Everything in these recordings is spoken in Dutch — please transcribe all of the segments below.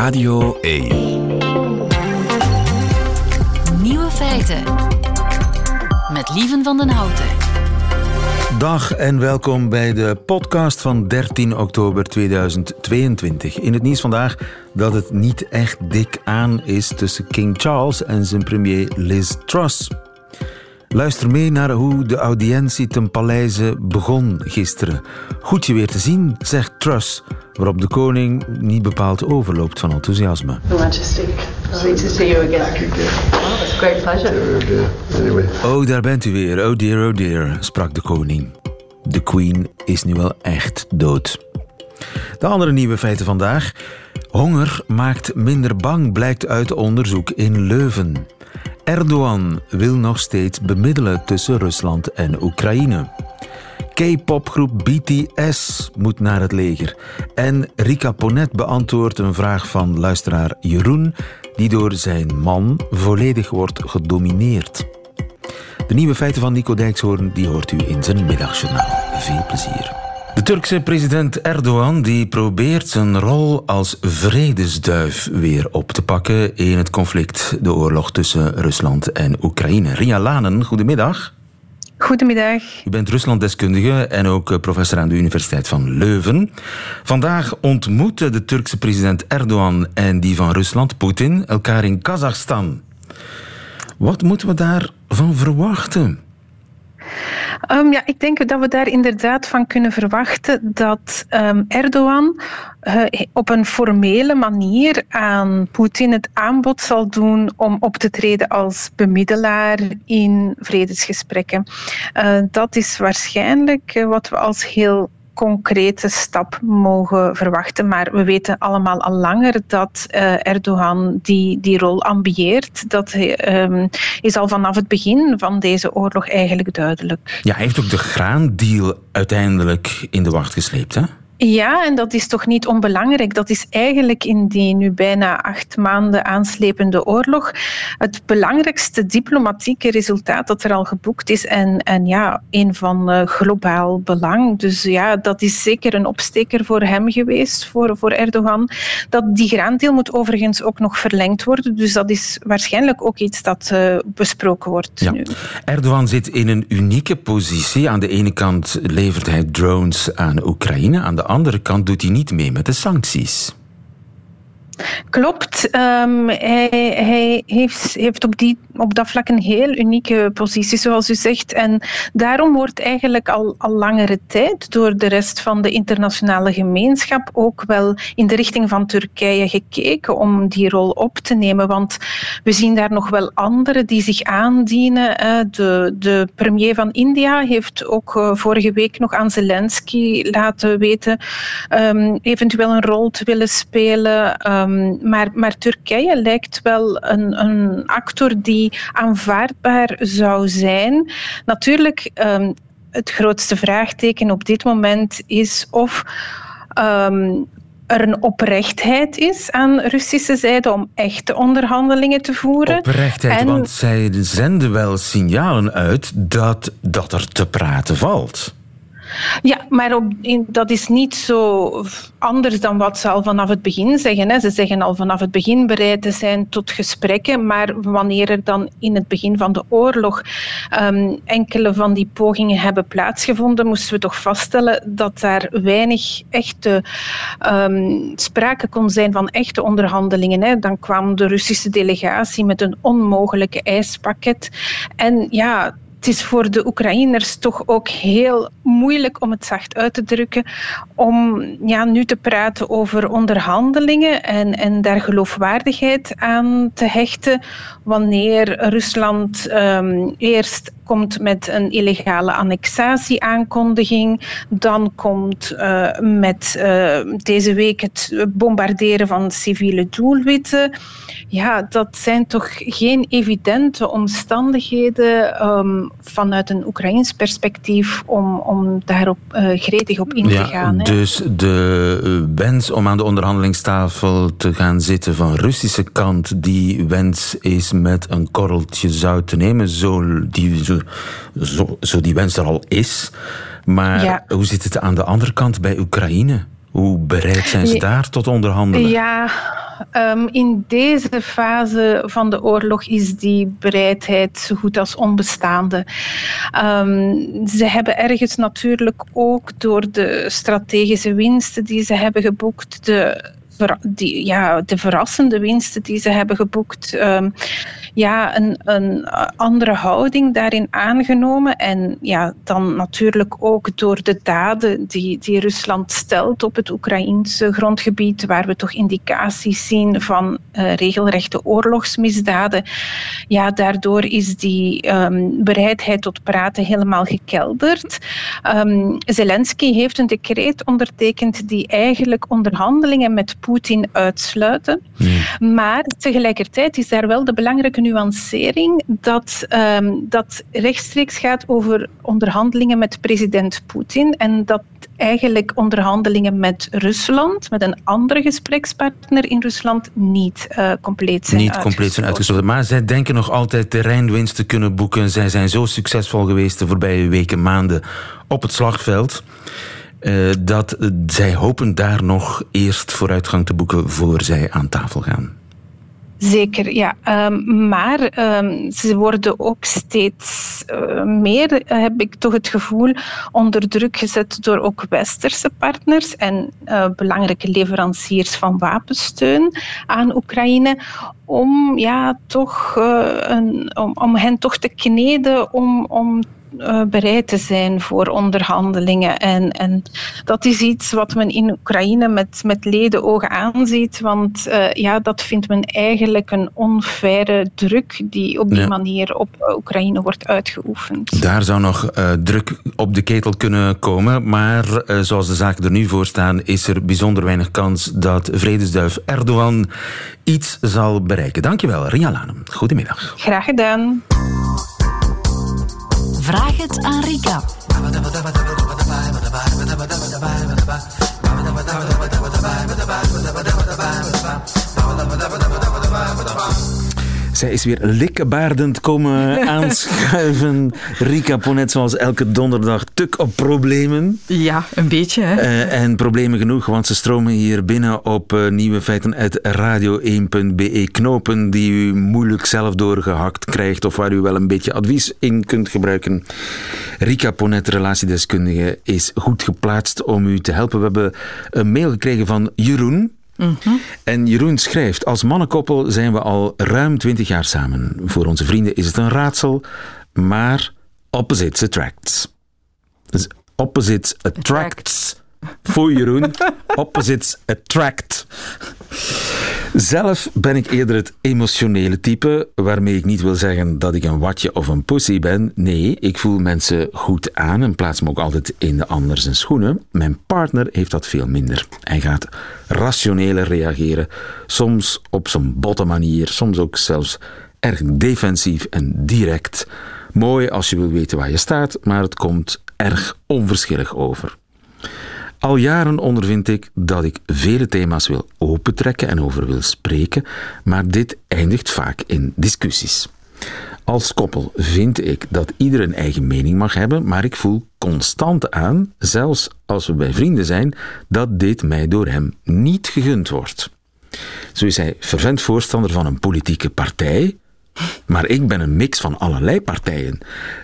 Radio 1. Nieuwe feiten. Met Lieven van den Houten. Dag en welkom bij de podcast van 13 oktober 2022. In het nieuws vandaag dat het niet echt dik aan is tussen King Charles en zijn premier Liz Truss. Luister mee naar hoe de audiëntie ten paleize begon gisteren. Goed je weer te zien, zegt Truss, waarop de koning niet bepaald overloopt van enthousiasme. To see you again. Oh, it's a great pleasure. Oh, daar bent u weer. Oh dear, oh dear, sprak de koning. De queen is nu wel echt dood. De andere nieuwe feiten vandaag. Honger maakt minder bang, blijkt uit onderzoek in Leuven. Erdogan wil nog steeds bemiddelen tussen Rusland en Oekraïne. K-popgroep BTS moet naar het leger. En Rika Ponet beantwoordt een vraag van luisteraar Jeroen, die door zijn man volledig wordt gedomineerd. De nieuwe feiten van Nico Dijkshoorn die hoort u in zijn middagjournaal. Veel plezier. De Turkse president Erdogan die probeert zijn rol als vredesduif weer op te pakken in het conflict, de oorlog tussen Rusland en Oekraïne. Ria Lanen, goedemiddag. Goedemiddag. U bent Ruslanddeskundige en ook eh, professor aan de Universiteit van Leuven. Vandaag ontmoeten de Turkse president Erdogan en die van Rusland, Poetin, elkaar in Kazachstan. Wat moeten we daarvan verwachten? Um, ja, ik denk dat we daar inderdaad van kunnen verwachten dat um, Erdogan uh, op een formele manier aan Poetin het aanbod zal doen om op te treden als bemiddelaar in vredesgesprekken. Uh, dat is waarschijnlijk uh, wat we als heel concrete stap mogen verwachten. Maar we weten allemaal al langer dat uh, Erdogan die, die rol ambieert. Dat um, is al vanaf het begin van deze oorlog eigenlijk duidelijk. Ja, hij heeft ook de graandeal uiteindelijk in de wacht gesleept, hè? Ja, en dat is toch niet onbelangrijk. Dat is eigenlijk in die nu bijna acht maanden aanslepende oorlog het belangrijkste diplomatieke resultaat dat er al geboekt is. En, en ja, een van uh, globaal belang. Dus ja, dat is zeker een opsteker voor hem geweest, voor, voor Erdogan. Dat die graandeel moet overigens ook nog verlengd worden. Dus dat is waarschijnlijk ook iets dat uh, besproken wordt ja. nu. Erdogan zit in een unieke positie. Aan de ene kant levert hij drones aan Oekraïne, aan de andere kant doet hij niet mee met de sancties. Klopt. Um, hij, hij heeft, heeft, op, die, op dat vlak een heel unieke positie, zoals u zegt. En daarom wordt eigenlijk al, al langere tijd door de rest van de internationale gemeenschap ook wel in de richting van Turkije gekeken om die rol op te nemen. Want we zien daar nog wel anderen die zich aandienen. De, de premier van India heeft ook vorige week nog aan Zelensky laten weten um, eventueel een rol te willen spelen. Um, maar, maar, Turkije lijkt wel een, een, actor die aanvaardbaar zou zijn. Natuurlijk, um, het grootste vraagteken op dit moment is of. Um, er een oprechtheid is aan Russische zijde om echte onderhandelingen te voeren. Oprechtheid, en... want zij zenden wel signalen uit dat, dat er te praten valt. Ja, maar op, in, dat is niet zo anders dan wat ze al vanaf het begin zeggen. Hè. Ze zeggen al vanaf het begin bereid te zijn tot gesprekken, maar wanneer er dan in het begin van de oorlog um, enkele van die pogingen hebben plaatsgevonden, moesten we toch vaststellen dat daar weinig echte um, sprake kon zijn van echte onderhandelingen. Hè. Dan kwam de Russische delegatie met een onmogelijke eispakket. En ja, het is voor de Oekraïners toch ook heel moeilijk, om het zacht uit te drukken, om ja, nu te praten over onderhandelingen en, en daar geloofwaardigheid aan te hechten wanneer Rusland um, eerst komt met een illegale annexatieaankondiging, dan komt uh, met uh, deze week het bombarderen van civiele doelwitten. Ja, dat zijn toch geen evidente omstandigheden um, vanuit een Oekraïns perspectief om, om daarop uh, gretig op in te ja, gaan. Hè. Dus de wens om aan de onderhandelingstafel te gaan zitten van Russische kant, die wens is met een korreltje zout te nemen, zo die, zo, zo, zo die wens er al is. Maar Ja. hoe zit het aan de andere kant bij Oekraïne? Hoe bereid zijn ze daar tot onderhandelen? Ja, um, in deze fase van de oorlog is die bereidheid zo goed als onbestaande. Um, ze hebben ergens natuurlijk ook door de strategische winsten die ze hebben geboekt, de die, ja, de verrassende winsten die ze hebben geboekt, um, ja, een, een andere houding daarin aangenomen. En ja, dan natuurlijk ook door de daden die, die Rusland stelt op het Oekraïense grondgebied, waar we toch indicaties zien van uh, regelrechte oorlogsmisdaden. Ja, daardoor is die um, bereidheid tot praten helemaal gekelderd. Um, Zelensky heeft een decreet ondertekend die eigenlijk onderhandelingen met Poetin uitsluiten. Maar tegelijkertijd is daar wel de belangrijke nuancering dat um, dat rechtstreeks gaat over onderhandelingen met president Poetin en dat eigenlijk onderhandelingen met Rusland, met een andere gesprekspartner in Rusland, niet uh, compleet zijn Niet compleet zijn uitgesloten. Maar zij denken nog altijd terreinwinst te kunnen boeken. Zij zijn zo succesvol geweest de voorbije weken, maanden op het slagveld. Uh, dat zij hopen daar nog eerst vooruitgang te boeken voor zij aan tafel gaan. Zeker, ja. Um, maar um, ze worden ook steeds uh, meer, heb ik toch het gevoel, onder druk gezet door ook westerse partners en belangrijke leveranciers van wapensteun aan Oekraïne. Om, ja, toch, een, om, om hen toch te kneden om, om uh, bereid te zijn voor onderhandelingen. En, en dat is iets wat men in Oekraïne met, met leden ogen aanziet, want uh, ja, dat vindt men eigenlijk een onfaire druk die op die ja. manier op Oekraïne wordt uitgeoefend. Daar zou nog uh, druk op de ketel kunnen komen, maar zoals de zaken er nu voor staan, is er bijzonder weinig kans dat vredesduif Erdogan iets zal bereiken. Dankjewel, Ria Lanem. Goedemiddag. Graag gedaan. Vraag het aan Rika. Zij is weer likkebaardend komen aanschuiven. Rika Ponet, zoals elke donderdag, tuk op problemen. Ja, een beetje. Hè? Uh, en problemen genoeg, want ze stromen hier binnen op uh, nieuwe feiten uit radio1.be. Knopen die u moeilijk zelf doorgehakt krijgt of waar u wel een beetje advies in kunt gebruiken. Rika Ponet, relatiedeskundige, is goed geplaatst om u te helpen. We hebben een mail gekregen van Jeroen. Mm -hmm. En Jeroen schrijft: Als mannenkoppel zijn we al ruim twintig jaar samen. Voor onze vrienden is het een raadsel, maar opposites attracts. Dus opposites attracts. Voor Jeroen, opposites attract. Zelf ben ik eerder het emotionele type, waarmee ik niet wil zeggen dat ik een watje of een pussy ben. Nee, ik voel mensen goed aan en plaats me ook altijd in de ander zijn schoenen. Mijn partner heeft dat veel minder. Hij gaat rationeler reageren, soms op zijn botte manier, soms ook zelfs erg defensief en direct. Mooi als je wil weten waar je staat, maar het komt erg onverschillig over. Al jaren ondervind ik dat ik vele thema's wil opentrekken en over wil spreken, maar dit eindigt vaak in discussies. Als koppel vind ik dat ieder een eigen mening mag hebben, maar ik voel constant aan, zelfs als we bij vrienden zijn, dat dit mij door hem niet gegund wordt. Zo is hij fervent voorstander van een politieke partij, maar ik ben een mix van allerlei partijen.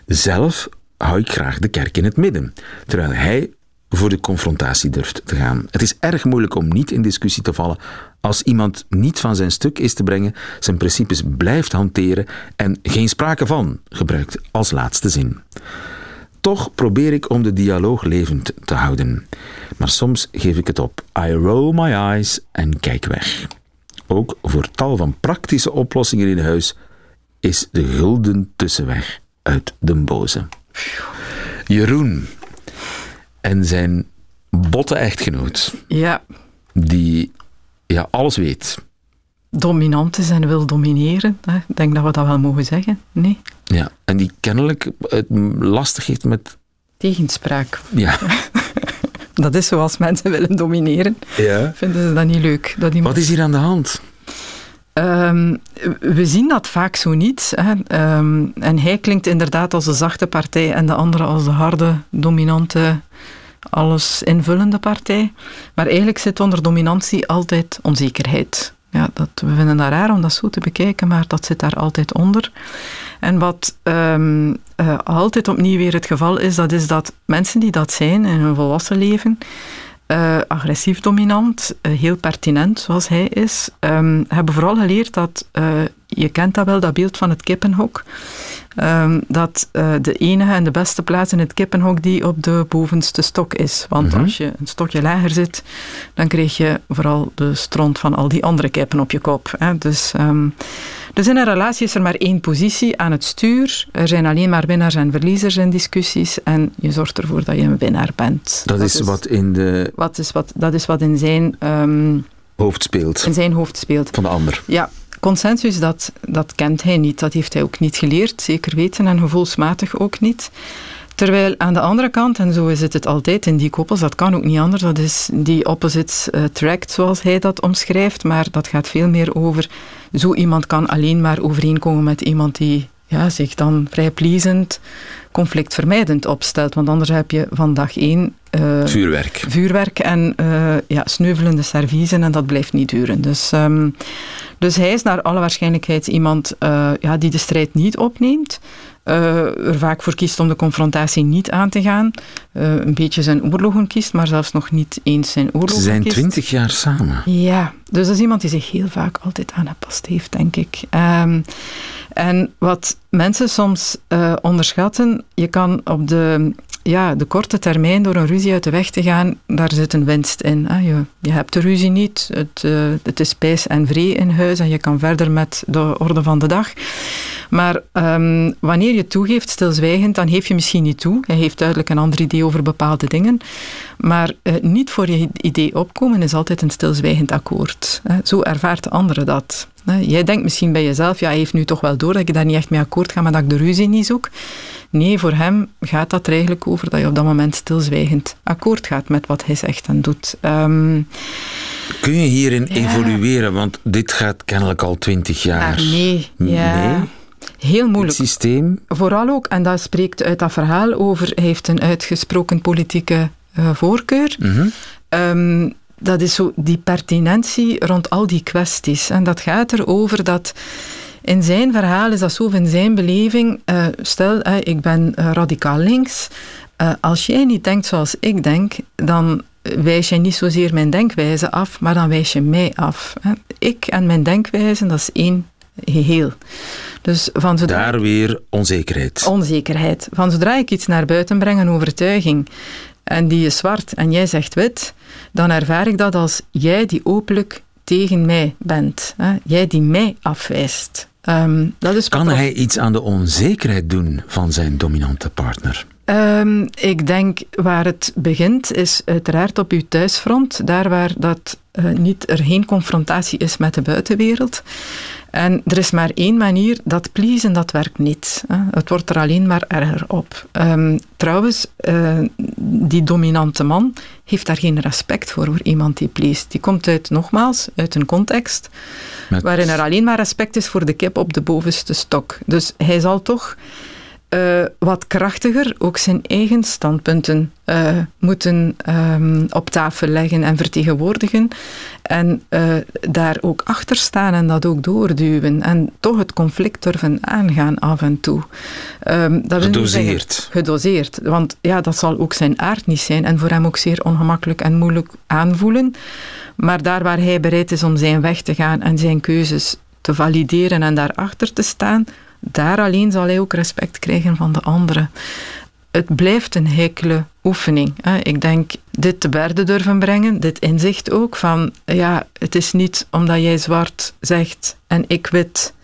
Zelf hou ik graag de kerk in het midden, terwijl hij voor de confrontatie durft te gaan. Het is erg moeilijk om niet in discussie te vallen als iemand niet van zijn stuk is te brengen, zijn principes blijft hanteren en geen sprake van gebruikt als laatste zin. Toch probeer ik om de dialoog levend te houden. Maar soms geef ik het op. I roll my eyes en kijk weg. Ook voor tal van praktische oplossingen in huis is de gulden tussenweg uit de boze. Jeroen, en zijn botte echtgenoot. Ja. Die ja, alles weet. Dominant is en wil domineren. Hè. Ik denk dat we dat wel mogen zeggen. Nee. Ja, en die kennelijk het lastig heeft met... Tegenspraak. Ja. dat is zoals mensen willen domineren. Ja. Vinden ze dat niet leuk. Dat iemand... Wat is hier aan de hand? Um, we zien dat vaak zo niet. Hè. Um, en hij klinkt inderdaad als de zachte partij en de andere als de harde, dominante, alles invullende partij. Maar eigenlijk zit onder dominantie altijd onzekerheid. Ja, dat, we vinden dat raar om dat zo te bekijken, maar dat zit daar altijd onder. En wat ehm, eh, altijd opnieuw weer het geval is, dat is dat mensen die dat zijn in hun volwassen leven, uh, agressief dominant, uh, heel pertinent zoals hij is, um, hebben vooral geleerd dat, je kent dat wel, dat beeld van het kippenhok, um, dat de enige en de beste plaats in het kippenhok die op de bovenste stok is. Want -hmm. als je een stokje lager zit, dan krijg je vooral de stront van al die andere kippen op je kop. Hè. Dus... Um, dus in een relatie is er maar één positie aan het stuur. Er zijn alleen maar winnaars en verliezers in discussies. En je zorgt ervoor dat je een winnaar bent. Dat, dat is, is, wat in de. Wat is wat, dat is wat in zijn. Um, hoofd speelt. In zijn hoofd speelt. Van de ander. Ja. Consensus, dat, dat kent hij niet. Dat heeft hij ook niet geleerd. Zeker weten en gevoelsmatig ook niet. Terwijl aan de andere kant, en zo is het, het altijd in die koppels, dat kan ook niet anders, dat is die opposites attract, zoals hij dat omschrijft, maar dat gaat veel meer over, zo iemand kan alleen maar overeenkomen met iemand die ja, zich dan vrij pleasend, conflictvermijdend opstelt. Want anders heb je van dag één... Uh, vuurwerk. Vuurwerk en uh, ja, sneuvelende serviezen en dat blijft niet duren. Dus, um, dus hij is naar alle waarschijnlijkheid iemand uh, ja, die de strijd niet opneemt, uh, er vaak voor kiest om de confrontatie niet aan te gaan. Uh, een beetje zijn oorlogen kiest, maar zelfs nog niet eens zijn oorlogen Ze zijn twintig jaar samen. Ja, dus dat is iemand die zich heel vaak altijd aangepast heeft, denk ik. Um, en wat mensen soms onderschatten, je kan op de, ja, de korte termijn door een ruzie uit de weg te gaan, daar zit een winst in. Je, je hebt de ruzie niet, het, uh, het is pijs en vree in huis en je kan verder met de orde van de dag. Maar um, wanneer je toegeeft stilzwijgend, dan geef je misschien niet toe. Je heeft duidelijk een ander idee over bepaalde dingen. Maar uh, niet voor je idee opkomen is altijd een stilzwijgend akkoord. Hè. Zo ervaart de andere dat. Jij denkt misschien bij jezelf, ja, hij heeft nu toch wel door dat ik daar niet echt mee akkoord ga, maar dat ik de ruzie niet zoek. Nee, voor hem gaat dat er eigenlijk over dat je op dat moment stilzwijgend akkoord gaat met wat hij zegt en doet. Um, Kun je hierin ja. evolueren? Want dit gaat kennelijk al twintig jaar. Ah, nee. Ja. Nee? Heel moeilijk. Het systeem? Vooral ook, en dat spreekt uit dat verhaal over, hij heeft een uitgesproken politieke uh, voorkeur. Mm -hmm. um, dat is zo die pertinentie rond al die kwesties. En dat gaat erover dat in zijn verhaal is dat zo, in zijn beleving, uh, stel, uh, ik ben uh, radicaal links. als jij niet denkt zoals ik denk, dan wijs je niet zozeer mijn denkwijze af, maar dan wijs je mij af. Hè. Ik en mijn denkwijze, dat is één geheel. Dus van zodra... Daar weer onzekerheid. Onzekerheid. Van zodra ik iets naar buiten breng, een overtuiging, en die is zwart en jij zegt wit, dan ervaar ik dat als jij die openlijk tegen mij bent. Hè? Jij die mij afwijst. Um, dat is kan hij iets aan de onzekerheid doen van zijn dominante partner? Um, ik denk waar het begint is uiteraard op uw thuisfront, daar waar dat, uh, niet, er geen confrontatie is met de buitenwereld. En er is maar één manier, dat pleasen, dat werkt niet. Hè. Het wordt er alleen maar erger op. Um, trouwens, uh, die dominante man heeft daar geen respect voor, voor iemand die pleest. Die komt uit, nogmaals, uit een context Met... waarin er alleen maar respect is voor de kip op de bovenste stok. Dus hij zal toch uh, wat krachtiger ook zijn eigen standpunten uh, moeten um, op tafel leggen en vertegenwoordigen. En uh, daar ook achter staan en dat ook doorduwen. En toch het conflict durven aangaan af en toe. Um, dat gedoseerd. Zeggen, gedoseerd. Want ja, dat zal ook zijn aard niet zijn. En voor hem ook zeer ongemakkelijk en moeilijk aanvoelen. Maar daar waar hij bereid is om zijn weg te gaan en zijn keuzes te valideren en daarachter te staan daar alleen zal hij ook respect krijgen van de anderen. Het blijft een heikele oefening. Ik denk dit te berde durven brengen, dit inzicht ook van ja, het is niet omdat jij zwart zegt en ik wit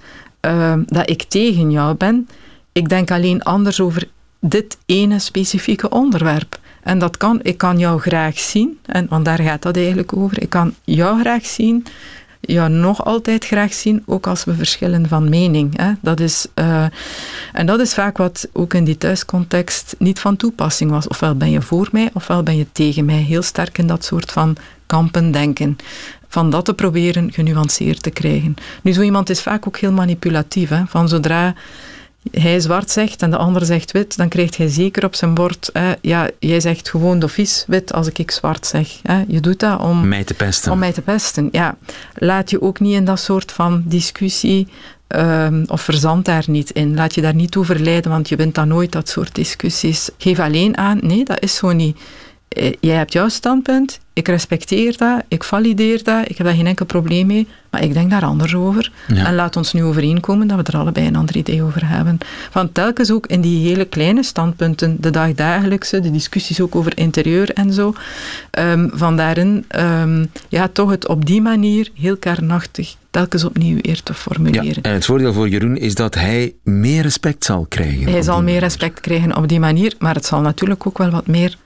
uh, dat ik tegen jou ben. Ik denk alleen anders over dit ene specifieke onderwerp. En dat kan, ik kan jou graag zien, en, want daar gaat dat eigenlijk over. Ik kan jou graag zien ja, nog altijd graag zien, ook als we verschillen van mening. Hè. Dat is, uh, en dat is vaak wat ook in die thuiscontext niet van toepassing was. Ofwel ben je voor mij, ofwel ben je tegen mij. Heel sterk in dat soort van kampen denken. Van dat te proberen genuanceerd te krijgen. Nu, zo iemand is vaak ook heel manipulatief. Hè. Van zodra hij zwart zegt en de ander zegt wit, dan krijgt hij zeker op zijn bord, ja, jij zegt gewoon de vies wit als ik zwart zeg. Hè. Je doet dat om mij te pesten. Om mij te pesten, ja. Laat je ook niet in dat soort van discussie um, of verzand daar niet in. Laat je daar niet toe verleiden, want je wint dan nooit dat soort discussies. Geef alleen aan, nee, dat is zo niet. Eh, jij hebt jouw standpunt, ik respecteer dat, ik valideer dat, ik heb daar geen enkel probleem mee, maar ik denk daar anders over. En laat ons nu overeenkomen dat we er allebei een ander idee over hebben. Van telkens ook in die hele kleine standpunten, de dagdagelijkse, de discussies ook over interieur en zo, um, van daarin um, ja, toch het op die manier heel kernachtig telkens opnieuw eer te formuleren. Ja, en het voordeel voor Jeroen is dat hij meer respect zal krijgen. Hij zal meer respect krijgen op die manier, maar het zal natuurlijk ook wel wat meer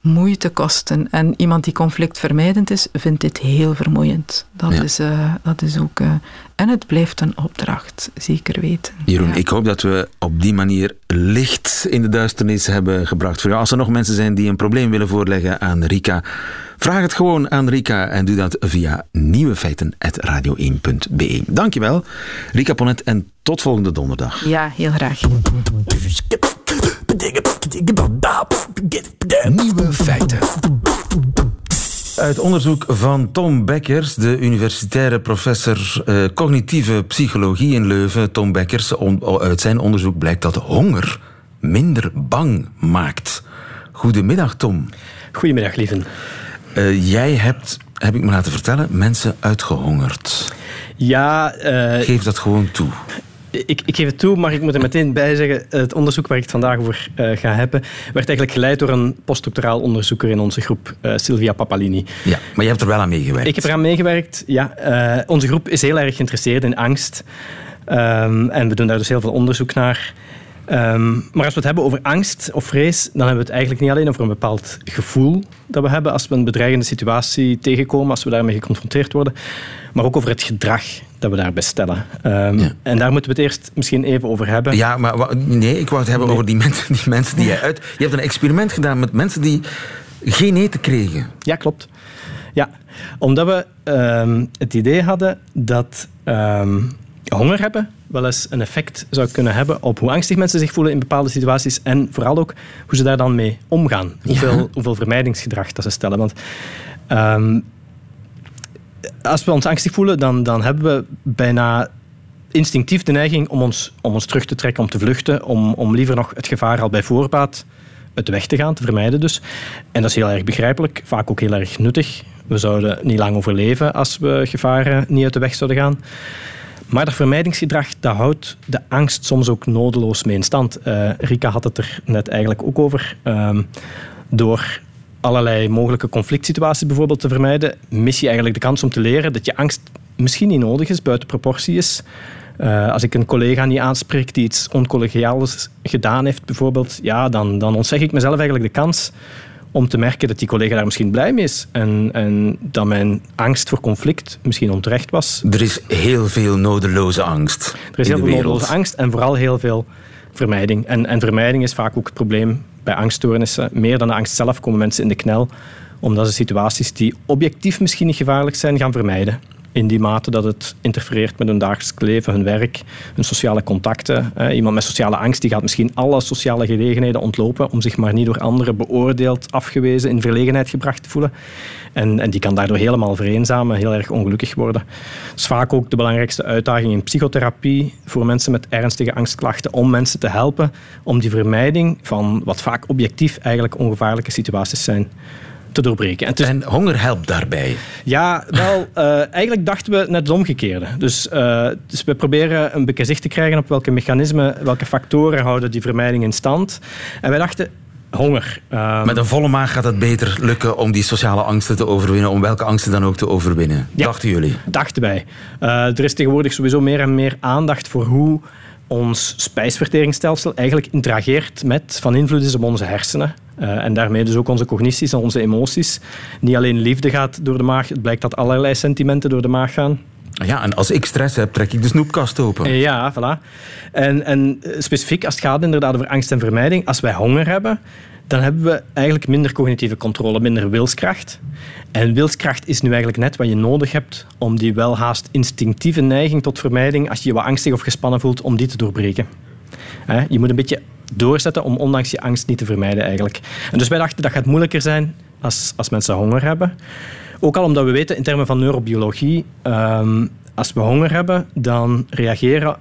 moeite kosten. En iemand die conflictvermijdend is, vindt dit heel vermoeiend. Dat, is, uh, dat is ook. Uh, en het blijft een opdracht, zeker weten. Jeroen, ik hoop dat we op die manier licht in de duisternis hebben gebracht voor jou. Als er nog mensen zijn die een probleem willen voorleggen aan Rika, vraag het gewoon aan Rika en doe dat via nieuwefeiten.radio1.be. Dankjewel, Rika Ponet, en tot volgende donderdag. Ja, heel graag. Nieuwe feiten. Uit onderzoek van Tom Beckers, de universitaire professor uh, cognitieve psychologie in Leuven, Tom Beckers, uit zijn onderzoek blijkt dat honger minder bang maakt. Goedemiddag, Tom. Goedemiddag, lieven. Uh, jij hebt, heb ik me laten vertellen, mensen uitgehongerd. Ja. Uh, Geef dat gewoon toe ik, ik, geef het toe, maar ik moet er meteen bij zeggen, het onderzoek waar ik het vandaag over uh, ga hebben, werd eigenlijk geleid door een postdoctoraal onderzoeker in onze groep, uh, Silvia Papalini. Ja, maar je hebt er wel aan meegewerkt. Ik heb eraan meegewerkt, ja. Uh, onze groep is heel erg geïnteresseerd in angst. Um, en we doen daar dus heel veel onderzoek naar. Um, maar als we het hebben over angst of vrees, dan hebben we het eigenlijk niet alleen over een bepaald gevoel dat we hebben als we een bedreigende situatie tegenkomen, als we daarmee geconfronteerd worden, maar ook over het gedrag dat we daarbij stellen. Um, En daar moeten we het eerst misschien even over hebben. Ja, maar nee, ik wou het hebben over die mensen, die mensen die je uit... Je hebt een experiment gedaan met mensen die geen eten kregen. Ja, klopt. Ja, omdat we um, het idee hadden dat um, honger hebben wel eens een effect zou kunnen hebben op hoe angstig mensen zich voelen in bepaalde situaties en vooral ook hoe ze daar dan mee omgaan. Hoeveel, hoeveel vermijdingsgedrag dat ze stellen. Want um, als we ons angstig voelen, dan, dan hebben we bijna instinctief de neiging om ons, om ons terug te trekken, om te vluchten, om, om liever nog het gevaar al bij voorbaat uit de weg te gaan, te vermijden dus. En dat is heel erg begrijpelijk, vaak ook heel erg nuttig. We zouden niet lang overleven als we gevaren niet uit de weg zouden gaan. Maar dat vermijdingsgedrag dat houdt de angst soms ook nodeloos mee in stand. Uh, Rika had het er net eigenlijk ook over. Uh, door allerlei mogelijke conflict situaties bijvoorbeeld te vermijden, mis je eigenlijk de kans om te leren dat je angst misschien niet nodig is, buiten proportie is. Uh, als ik een collega niet aanspreek die iets oncollegiaals gedaan heeft, bijvoorbeeld, ja, dan, dan ontzeg ik mezelf eigenlijk de kans om te merken dat die collega daar misschien blij mee is. En, en dat mijn angst voor conflict misschien onterecht was. Er is heel veel nodeloze angst. Er is heel veel nodeloze angst en vooral heel veel vermijding. En, en vermijding is vaak ook het probleem bij angststoornissen. Meer dan de angst zelf komen mensen in de knel omdat ze situaties die objectief misschien niet gevaarlijk zijn, gaan vermijden in die mate dat het interfereert met hun dagelijks leven, hun werk, hun sociale contacten. Iemand met sociale angst die gaat misschien alle sociale gelegenheden ontlopen om zich maar niet door anderen beoordeeld, afgewezen, in verlegenheid gebracht te voelen. En, en die kan daardoor helemaal vereenzamen, heel erg ongelukkig worden. Dat is vaak ook de belangrijkste uitdaging in psychotherapie voor mensen met ernstige angstklachten, om mensen te helpen om die vermijding van wat vaak objectief eigenlijk ongevaarlijke situaties zijn te doorbreken. En, honger helpt daarbij? Ja, wel, uh, eigenlijk dachten we net het omgekeerde. Dus, uh, dus we proberen een beetje zicht te krijgen op welke mechanismen, welke factoren houden die vermijding in stand. En wij dachten, honger. Um, Met een volle maag gaat het beter lukken om die sociale angsten te overwinnen, om welke angsten dan ook te overwinnen. dachten jullie? Dachten wij. Uh, er is tegenwoordig sowieso meer en meer aandacht voor hoe ons spijsverteringsstelsel eigenlijk interageert met, van invloed is op onze hersenen. Uh, en daarmee dus ook onze cognities en onze emoties. Niet alleen liefde gaat door de maag, het blijkt dat allerlei sentimenten door de maag gaan. Ja, en als ik stress heb, trek ik de snoepkast open. Ja, voilà. En, en eh, specifiek als het gaat inderdaad over angst en vermijding, als wij honger hebben, dan hebben we eigenlijk minder cognitieve controle, minder wilskracht. En wilskracht is nu eigenlijk net wat je nodig hebt om die welhaast instinctieve neiging tot vermijding, als je je wat angstig of gespannen voelt, om die te doorbreken. Je moet een beetje doorzetten om ondanks je angst niet te vermijden eigenlijk. En dus wij dachten dat gaat moeilijker zijn als, als mensen honger hebben. Ook al omdat we weten in termen van neurobiologie, um, als we honger hebben, dan, reageren,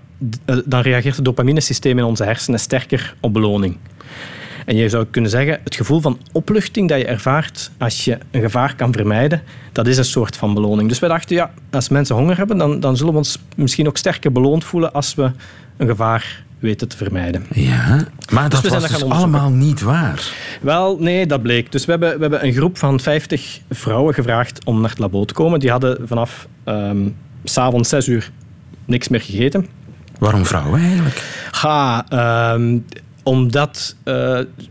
eh, dan reageert het dopaminesysteem in onze hersenen sterker op beloning. En je zou kunnen zeggen, het gevoel van opluchting dat je ervaart als je een gevaar kan vermijden, dat is een soort van beloning. Dus wij dachten, ja, als mensen honger hebben, dan, dan zullen we ons misschien ook sterker beloond voelen als we een gevaar weten te vermijden. Ja, maar dus dat was dus allemaal niet waar. Wel, nee, dat bleek. Dus we hebben, we hebben een groep van 50 vrouwen gevraagd om naar het labo te komen. Die hadden vanaf um, s'avonds 6 uur niks meer gegeten. Waarom vrouwen eigenlijk? Ha, um, omdat uh,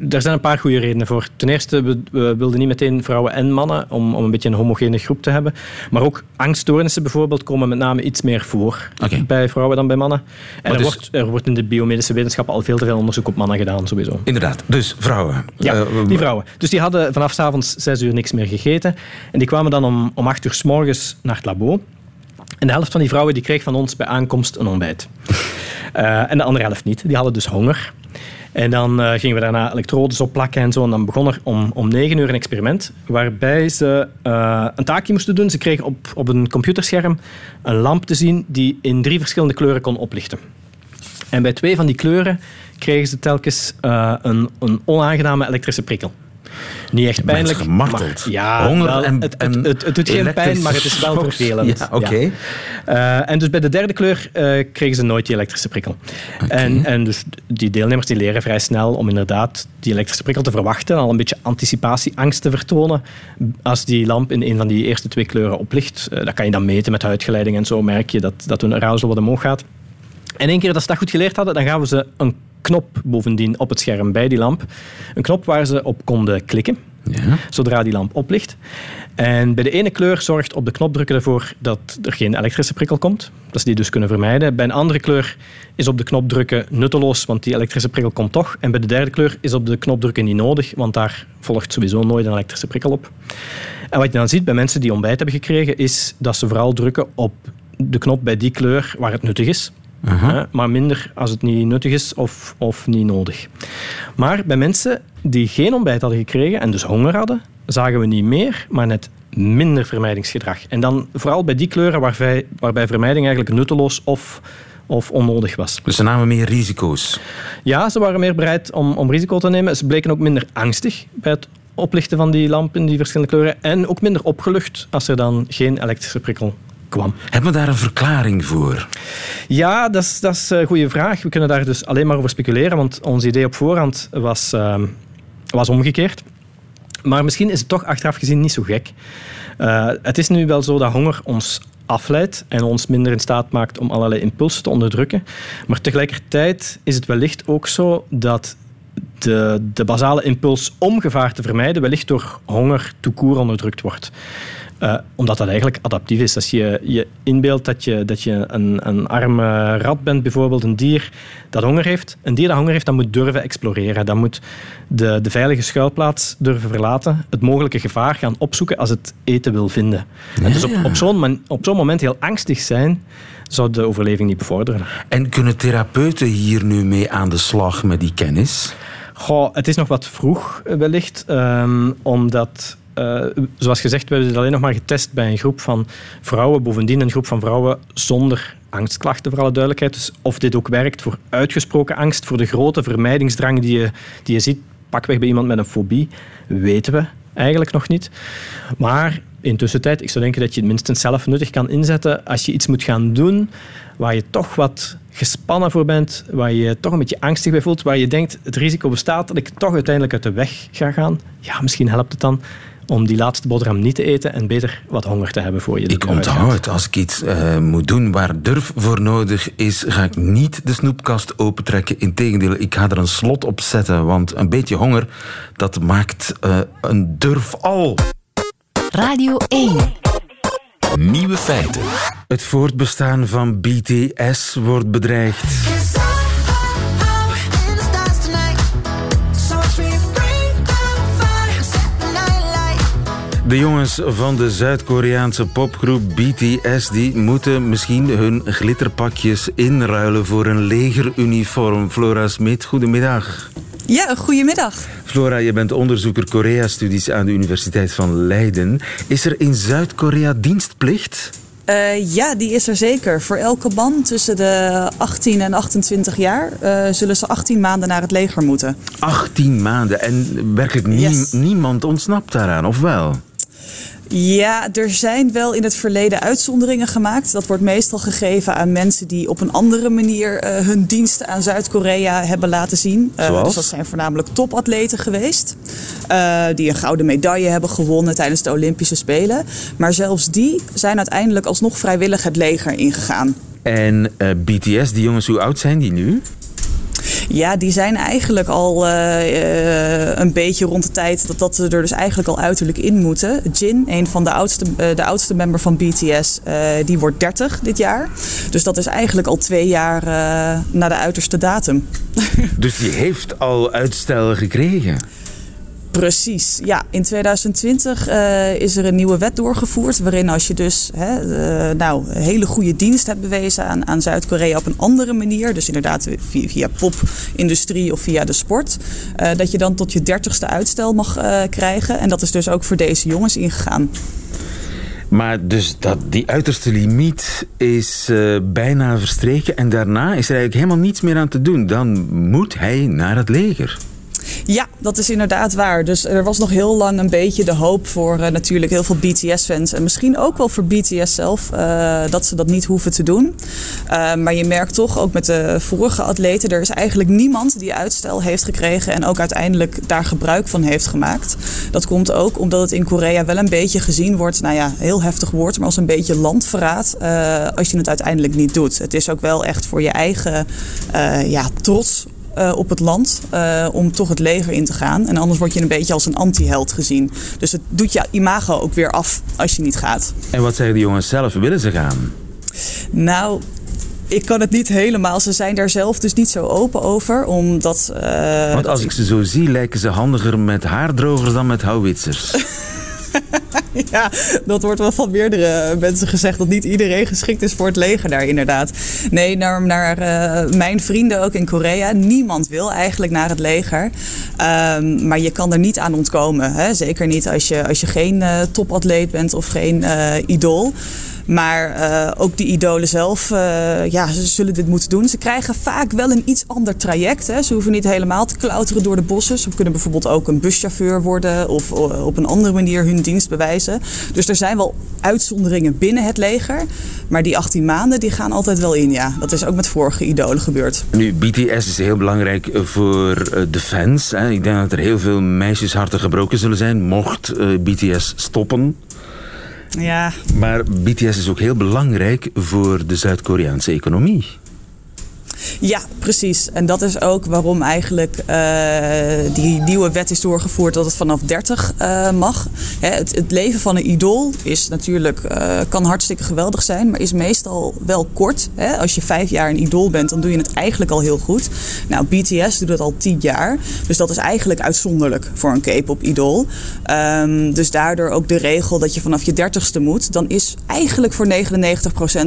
er zijn een paar goede redenen voor. Ten eerste, we, we, wilden niet meteen vrouwen en mannen om, om een beetje een homogene groep te hebben. Maar ook angststoornissen bijvoorbeeld komen met name iets meer voor bij vrouwen dan bij mannen. En er, dus- wordt, er wordt in de biomedische wetenschappen al veel te veel onderzoek op mannen gedaan, sowieso. Inderdaad, dus vrouwen. Ja, uh, die vrouwen. Dus die hadden vanaf s avonds zes uur niks meer gegeten. En die kwamen dan om, om acht uur s morgens naar het labo. En de helft van die vrouwen die kreeg van ons bij aankomst een ontbijt. Uh, en de andere helft niet. Die hadden dus honger. En dan uh, gingen we daarna elektrodes opplakken en zo. En dan begon er om, om negen uur een experiment waarbij ze uh, een taakje moesten doen. Ze kregen op, op een computerscherm een lamp te zien die in drie verschillende kleuren kon oplichten. En bij twee van die kleuren kregen ze telkens uh, een, een onaangename elektrische prikkel. Niet echt pijnlijk. Gemarteld. ja, Honger en, het, het, het, het, doet geen pijn, maar het is wel vervelend. Ja, oké. Ja. Uh, en dus bij de derde kleur uh, kregen ze nooit die elektrische prikkel. Okay. En, en dus die deelnemers die leren vrij snel om inderdaad die elektrische prikkel te verwachten, al een beetje anticipatieangst te vertonen. Als die lamp in een van die eerste twee kleuren oplicht, uh, dat kan je dan meten met huidgeleiding en zo, merk je dat, dat hun arousal wat omhoog gaat. En één keer dat ze dat goed geleerd hadden, dan gaven ze een knop bovendien op het scherm bij die lamp. Een knop waar ze op konden klikken, ja. zodra die lamp oplicht. En bij de ene kleur zorgt op de knop drukken ervoor dat er geen elektrische prikkel komt. Dat ze die dus kunnen vermijden. Bij een andere kleur is op de knop drukken nutteloos, want die elektrische prikkel komt toch. En bij de derde kleur is op de knop drukken niet nodig, want daar volgt sowieso nooit een elektrische prikkel op. En wat je dan ziet bij mensen die ontbijt hebben gekregen, is dat ze vooral drukken op de knop bij die kleur waar het nuttig is. Maar minder als het niet nuttig is of, of niet nodig. Maar bij mensen die geen ontbijt hadden gekregen en dus honger hadden, zagen we niet meer, maar net minder vermijdingsgedrag. En dan vooral bij die kleuren waarbij, waarbij vermijding eigenlijk nutteloos of, of onnodig was. Dus ze namen meer risico's? Ja, ze waren meer bereid om, om risico te nemen. Ze bleken ook minder angstig bij het oplichten van die lampen, die verschillende kleuren. En ook minder opgelucht als er dan geen elektrische prikkel kwam. Hebben we daar een verklaring voor? Ja, dat is, dat is een goede vraag. We kunnen daar dus alleen maar over speculeren, want ons idee op voorhand was, uh, was omgekeerd. Maar misschien is het toch achteraf gezien niet zo gek. Uh, het is nu wel zo dat honger ons afleidt en ons minder in staat maakt om allerlei impulsen te onderdrukken. Maar tegelijkertijd is het wellicht ook zo dat de, de basale impuls om gevaar te vermijden wellicht door honger toekoer onderdrukt wordt. Uh, omdat dat eigenlijk adaptief is. Als je je inbeeldt dat je, dat je een, een arme rat bent, bijvoorbeeld een dier dat honger heeft. Een dier dat honger heeft, dat moet durven exploreren. Dat moet de, de veilige schuilplaats durven verlaten. Het mogelijke gevaar gaan opzoeken als het eten wil vinden. Ja. En dus op, op zo'n op zo'n moment heel angstig zijn, zou de overleving niet bevorderen. En kunnen therapeuten hier nu mee aan de slag met die kennis? Goh, het is nog wat vroeg, wellicht. Um, omdat uh, zoals gezegd, we hebben dit alleen nog maar getest bij een groep van vrouwen. Bovendien een groep van vrouwen zonder angstklachten, voor alle duidelijkheid. Dus of dit ook werkt voor uitgesproken angst, voor de grote vermijdingsdrang die je, die je ziet, pakweg bij iemand met een fobie, weten we eigenlijk nog niet. Maar intussen tijd, ik zou denken dat je het minstens zelf nuttig kan inzetten als je iets moet gaan doen waar je toch wat gespannen voor bent, waar je toch een beetje angstig bij voelt, waar je denkt het risico bestaat dat ik toch uiteindelijk uit de weg ga gaan. Ja, misschien helpt het dan om die laatste boterham niet te eten en beter wat honger te hebben voor je. Ik onthoud het. Als ik iets uh, moet doen waar durf voor nodig is, ga ik niet de snoepkast opentrekken. Integendeel, ik ga er een slot op zetten, want een beetje honger, dat maakt uh, een durf al. Radio 1. Nieuwe feiten. Het voortbestaan van BTS wordt bedreigd. De jongens van de Zuid-Koreaanse popgroep BTS die moeten misschien hun glitterpakjes inruilen voor een legeruniform. Flora Smit, goedemiddag. Ja, goedemiddag. Flora, je bent onderzoeker Korea-studies aan de Universiteit van Leiden. Is er in Zuid-Korea dienstplicht? Uh, ja, die is er zeker. Voor elke man tussen de 18 en 28 jaar uh, zullen ze 18 maanden naar het leger moeten. 18 maanden en werkelijk nie yes. niemand ontsnapt daaraan, of wel? Ja, er zijn wel in het verleden uitzonderingen gemaakt. Dat wordt meestal gegeven aan mensen die op een andere manier uh, hun diensten aan Zuid-Korea hebben laten zien. Uh, dus dat zijn voornamelijk topatleten geweest. Uh, die een gouden medaille hebben gewonnen tijdens de Olympische Spelen. Maar zelfs die zijn uiteindelijk alsnog vrijwillig het leger ingegaan. En BTS, die jongens, hoe oud zijn die nu? Ja, die zijn eigenlijk al uh, een beetje rond de tijd dat, dat ze er dus eigenlijk al uiterlijk in moeten. Jin, een van de oudste, uh, de oudste member van BTS, die wordt 30 dit jaar. Dus dat is eigenlijk al twee jaar na de uiterste datum. Dus die heeft al uitstel gekregen? Precies, ja. In 2020 uh, is er een nieuwe wet doorgevoerd. Waarin als je dus hè, uh, nou, hele goede dienst hebt bewezen aan, aan Zuid-Korea op een andere manier. Dus inderdaad via, via popindustrie of via de sport. Uh, dat je dan tot je dertigste uitstel mag krijgen. En dat is dus ook voor deze jongens ingegaan. Maar dus dat, die uiterste limiet is bijna verstreken. En daarna is er eigenlijk helemaal niets meer aan te doen. Dan moet hij naar het leger. Ja, dat is inderdaad waar. Dus er was nog heel lang een beetje de hoop voor uh, natuurlijk heel veel BTS-fans. En misschien ook wel voor BTS zelf, uh, dat ze dat niet hoeven te doen. Uh, maar je merkt toch, ook met de vorige atleten, er is eigenlijk niemand die uitstel heeft gekregen en ook uiteindelijk daar gebruik van heeft gemaakt. Dat komt ook omdat het in Korea wel een beetje gezien wordt, nou ja, heel heftig woord, maar als een beetje landverraad als je het uiteindelijk niet doet. Het is ook wel echt voor je eigen ja, trots uh, op het land uh, om toch het leger in te gaan. En anders word je een beetje als een anti-held gezien. Dus het doet je imago ook weer af als je niet gaat. En wat zeggen de jongens zelf? Willen ze gaan? Nou, ik kan het niet helemaal. Ze zijn daar zelf dus niet zo open over. Omdat, uh, Want als ik ze zo zie, lijken ze handiger met haardrogers dan met houwitsers. ja, dat wordt wel van meerdere mensen gezegd dat niet iedereen geschikt is voor het leger daar inderdaad. Nee, naar, naar uh, mijn vrienden ook in Korea. Niemand wil eigenlijk naar het leger. Um, maar je kan er niet aan ontkomen. Hè? Zeker niet als je, als je geen uh, topatleet bent of geen uh, idool. Maar uh, ook die idolen zelf, uh, ja, ze zullen dit moeten doen. Ze krijgen vaak wel een iets ander traject. Hè. Ze hoeven niet helemaal te klauteren door de bossen. Ze kunnen bijvoorbeeld ook een buschauffeur worden of uh, op een andere manier hun dienst bewijzen. Dus er zijn wel uitzonderingen binnen het leger. Maar die 18 maanden, die gaan altijd wel in, ja. Dat is ook met vorige idolen gebeurd. Nu, BTS is heel belangrijk voor de fans. Hè. Ik denk dat er heel veel meisjesharten gebroken zullen zijn, mocht BTS stoppen. Ja. Maar BTS is ook heel belangrijk voor de Zuid-Koreaanse economie. Ja, precies. En dat is ook waarom eigenlijk uh, die nieuwe wet is doorgevoerd dat het vanaf 30 uh, mag. Hè, het, het, leven van een idool is natuurlijk, uh, kan hartstikke geweldig zijn, maar is meestal wel kort. Hè. Als je vijf jaar een idool bent, dan doe je het eigenlijk al heel goed. Nou, BTS doet het al tien jaar. Dus dat is eigenlijk uitzonderlijk voor een K-pop idool. Um, dus daardoor ook de regel dat je vanaf je dertigste moet. Dan is eigenlijk voor 99%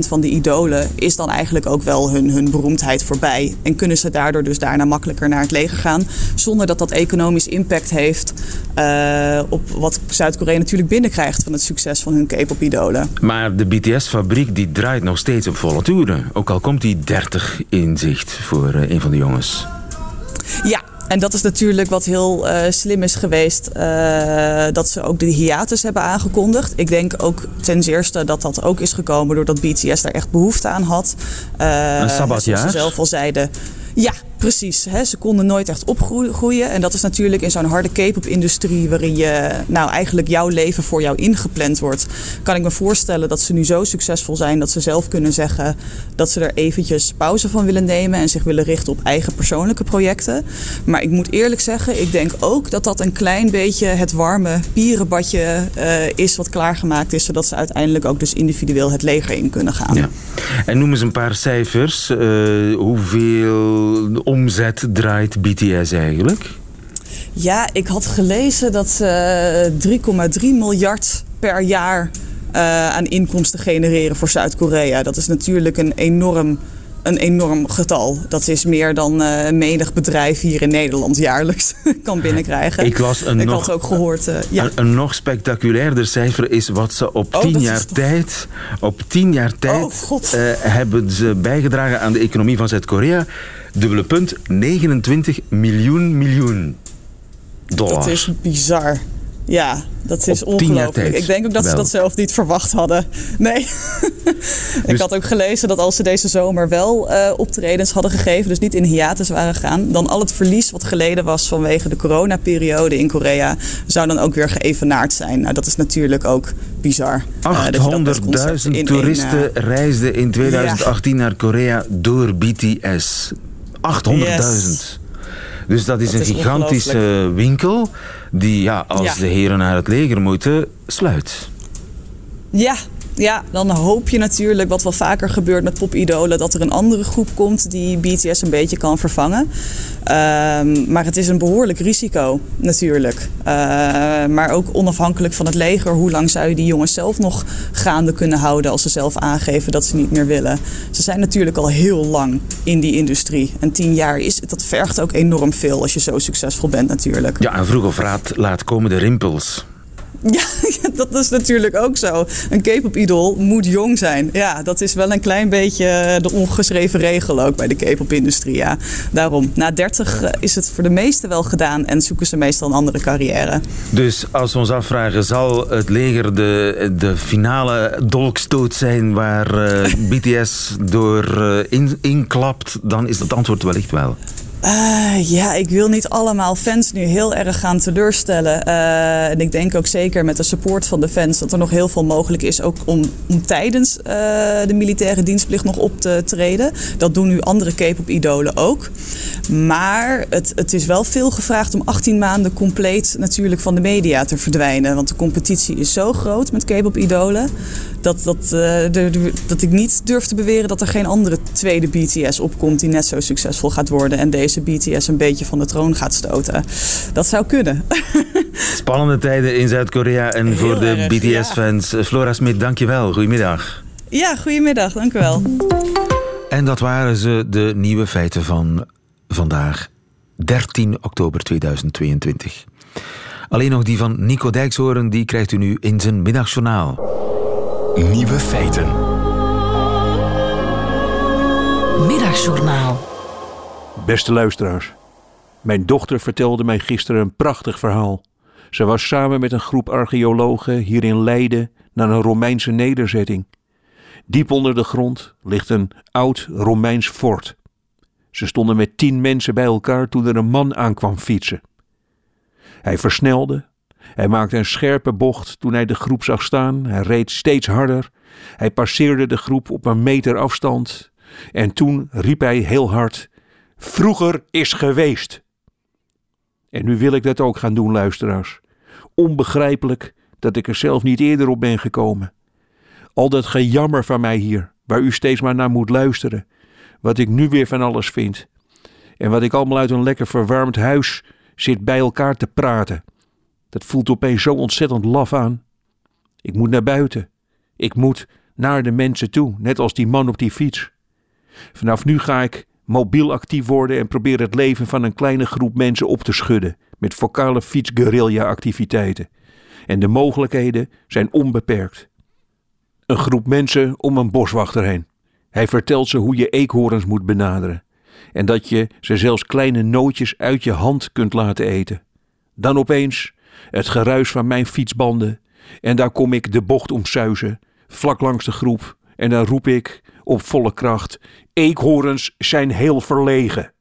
van de idolen is dan eigenlijk ook wel hun, hun beroemdheid voorbij. En kunnen ze daardoor dus daarna makkelijker naar het leger gaan. Zonder dat dat economisch impact heeft uh, op wat Zuid-Korea natuurlijk binnenkrijgt van het succes van hun K-pop idolen. Maar de BTS-fabriek die draait nog steeds op volle toeren. Ook al komt die 30 in zicht voor uh, een van de jongens. Ja, en dat is natuurlijk wat heel uh, slim is geweest, uh, dat ze ook de hiatus hebben aangekondigd. Ik denk ook ten zeerste dat dat ook is gekomen doordat BTS daar echt behoefte aan had. Uh, een sabbatjaar? Zoals ze zelf al zeiden. Ja, precies. Hè. Ze konden nooit echt opgroeien. En dat is natuurlijk in zo'n harde K-pop-industrie... waarin je, nou, eigenlijk jouw leven voor jou ingepland wordt... kan ik me voorstellen dat ze nu zo succesvol zijn... dat ze zelf kunnen zeggen dat ze er eventjes pauze van willen nemen... en zich willen richten op eigen persoonlijke projecten. Maar ik moet eerlijk zeggen, ik denk ook dat dat een klein beetje... het warme pierenbadje uh, is wat klaargemaakt is... zodat ze uiteindelijk ook dus individueel het leger in kunnen gaan. Ja. En noem eens een paar cijfers. Uh, hoeveel omzet draait BTS eigenlijk? Ja, ik had gelezen dat ze 3,3 miljard per jaar uh, aan inkomsten genereren voor Zuid-Korea. Dat is natuurlijk een enorm een enorm getal. Dat is meer dan uh, menig bedrijf hier in Nederland jaarlijks kan binnenkrijgen. Ik, las een ik nog, had ook gehoord. Uh, ja. een, een, nog spectaculairder cijfer is wat ze op Oh, tien dat jaar is toch- tijd, op tien jaar tijd Oh, God. eh, hebben ze bijgedragen aan de economie van Zuid-Korea. Dubbele punt, 29 miljoen miljoen dollar. Dat is bizar. Ja, dat is ongelooflijk. Ik denk ook dat ze dat zelf niet verwacht hadden. Nee. ik Dus- had ook gelezen dat als ze deze zomer wel eh, optredens hadden gegeven, dus niet in hiatus waren gegaan, dan al het verlies wat geleden was vanwege de coronaperiode in Korea, zou dan ook weer geëvenaard zijn. Nou, dat is natuurlijk ook bizar. eh, dat je dat als concept 800.000 in één, toeristen eh, reisden in 2018 naar Korea door BTS. 800.000. Dus dat is Dat een is gigantische winkel die, ja, als Ja. de heren naar het leger moeten, sluit. Ja, ja, dan hoop je natuurlijk, wat wel vaker gebeurt met popidolen, dat er een andere groep komt die BTS een beetje kan vervangen. Ehm, maar het is een behoorlijk risico natuurlijk. Eh, maar ook onafhankelijk van het leger, hoe lang zou je die jongens zelf nog gaande kunnen houden als ze zelf aangeven dat ze niet meer willen? Ze zijn natuurlijk al heel lang in die industrie. En tien jaar is, dat vergt ook enorm veel als je zo succesvol bent natuurlijk. Ja, en vroeg of laat laat komen de rimpels. Ja, dat is natuurlijk ook zo. Een K-pop-idool moet jong zijn. Ja, dat is wel een klein beetje de ongeschreven regel ook bij de K-pop-industrie. Ja. Daarom, na 30 eh, is het voor de meesten wel gedaan en zoeken ze meestal een andere carrière. Dus als we ons afvragen, zal het leger de, de finale dolkstoot zijn waar eh, BTS door eh, in, inklapt, dan is het antwoord wellicht wel. Eh, ja, ik wil niet allemaal fans nu heel erg gaan teleurstellen. Eh, en ik denk ook zeker met de support van de fans dat er nog heel veel mogelijk is. Ook om, om tijdens eh, de militaire dienstplicht nog op te treden. Dat doen nu andere K-pop-idolen ook. Maar het, het is wel veel gevraagd om 18 maanden compleet natuurlijk van de media te verdwijnen. Want de competitie is zo groot met K-pop-idolen. Dat, dat, eh, de- de- dat ik niet durf te beweren dat er geen andere tweede BTS opkomt die net zo succesvol gaat worden. En deze BTS een beetje van de troon gaat stoten. Dat zou kunnen. Spannende tijden in Zuid-Korea en Heel voor de BTS-fans. Flora Smit, dankjewel. Goedemiddag. Ja, goedemiddag. Dank u wel. En dat waren ze, de nieuwe feiten van vandaag, 13 oktober 2022. Alleen nog die van Nico Dijkshoorn, die krijgt u nu in zijn middagjournaal. Nieuwe feiten. Middagjournaal. Beste luisteraars, mijn dochter vertelde mij gisteren een prachtig verhaal. Ze was samen met een groep archeologen hier in Leiden naar een Romeinse nederzetting. Diep onder de grond ligt een oud Romeins fort. Ze stonden met tien mensen bij elkaar toen er een man aankwam fietsen. Hij versnelde. Hij maakte een scherpe bocht toen hij de groep zag staan. Hij reed steeds harder. Hij passeerde de groep op een meter afstand. En toen riep hij heel hard: Vroeger is geweest. En nu wil ik dat ook gaan doen, luisteraars. Onbegrijpelijk dat ik er zelf niet eerder op ben gekomen. Al dat gejammer van mij hier, waar u steeds maar naar moet luisteren. Wat ik nu weer van alles vind. En wat ik allemaal uit een lekker verwarmd huis zit bij elkaar te praten. Dat voelt opeens zo ontzettend laf aan. Ik moet naar buiten. Ik moet naar de mensen toe, net als die man op die fiets. Vanaf nu ga ik mobiel actief worden en probeer het leven van een kleine groep mensen op te schudden met vocale fietsguerrilla-activiteiten. En de mogelijkheden zijn onbeperkt. Een groep mensen om een boswachter heen. Hij vertelt ze hoe je eekhoorns moet benaderen en dat je ze zelfs kleine nootjes uit je hand kunt laten eten. Dan opeens het geruis van mijn fietsbanden en daar kom ik de bocht omsuizen, vlak langs de groep en dan roep ik op volle kracht: Eekhoorns zijn heel verlegen.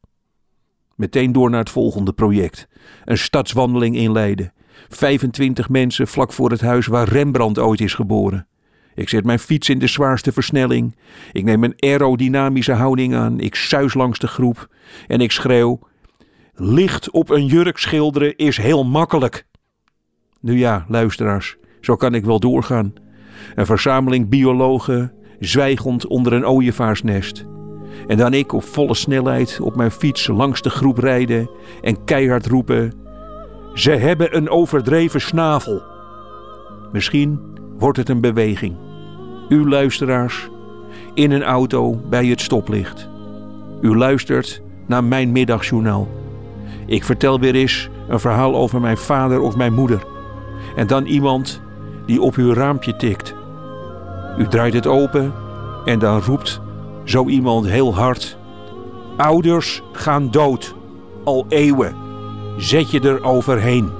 Meteen door naar het volgende project: een stadswandeling in Leiden. 25 mensen vlak voor het huis waar Rembrandt ooit is geboren. Ik zet mijn fiets in de zwaarste versnelling. Ik neem een aerodynamische houding aan. Ik suis langs de groep en ik schreeuw: Licht op een jurk schilderen is heel makkelijk. Nu ja, luisteraars, zo kan ik wel doorgaan. Een verzameling biologen zwijgend onder een ooievaarsnest. En dan ik op volle snelheid op mijn fiets langs de groep rijden en keihard roepen: Ze hebben een overdreven snavel. Misschien wordt het een beweging. U luisteraars, in een auto bij het stoplicht. U luistert naar mijn middagjournaal. Ik vertel weer eens een verhaal over mijn vader of mijn moeder. En dan iemand die op uw raampje tikt. U draait het open en dan roept zo iemand heel hard: Ouders gaan dood, al eeuwen. Zet je er overheen.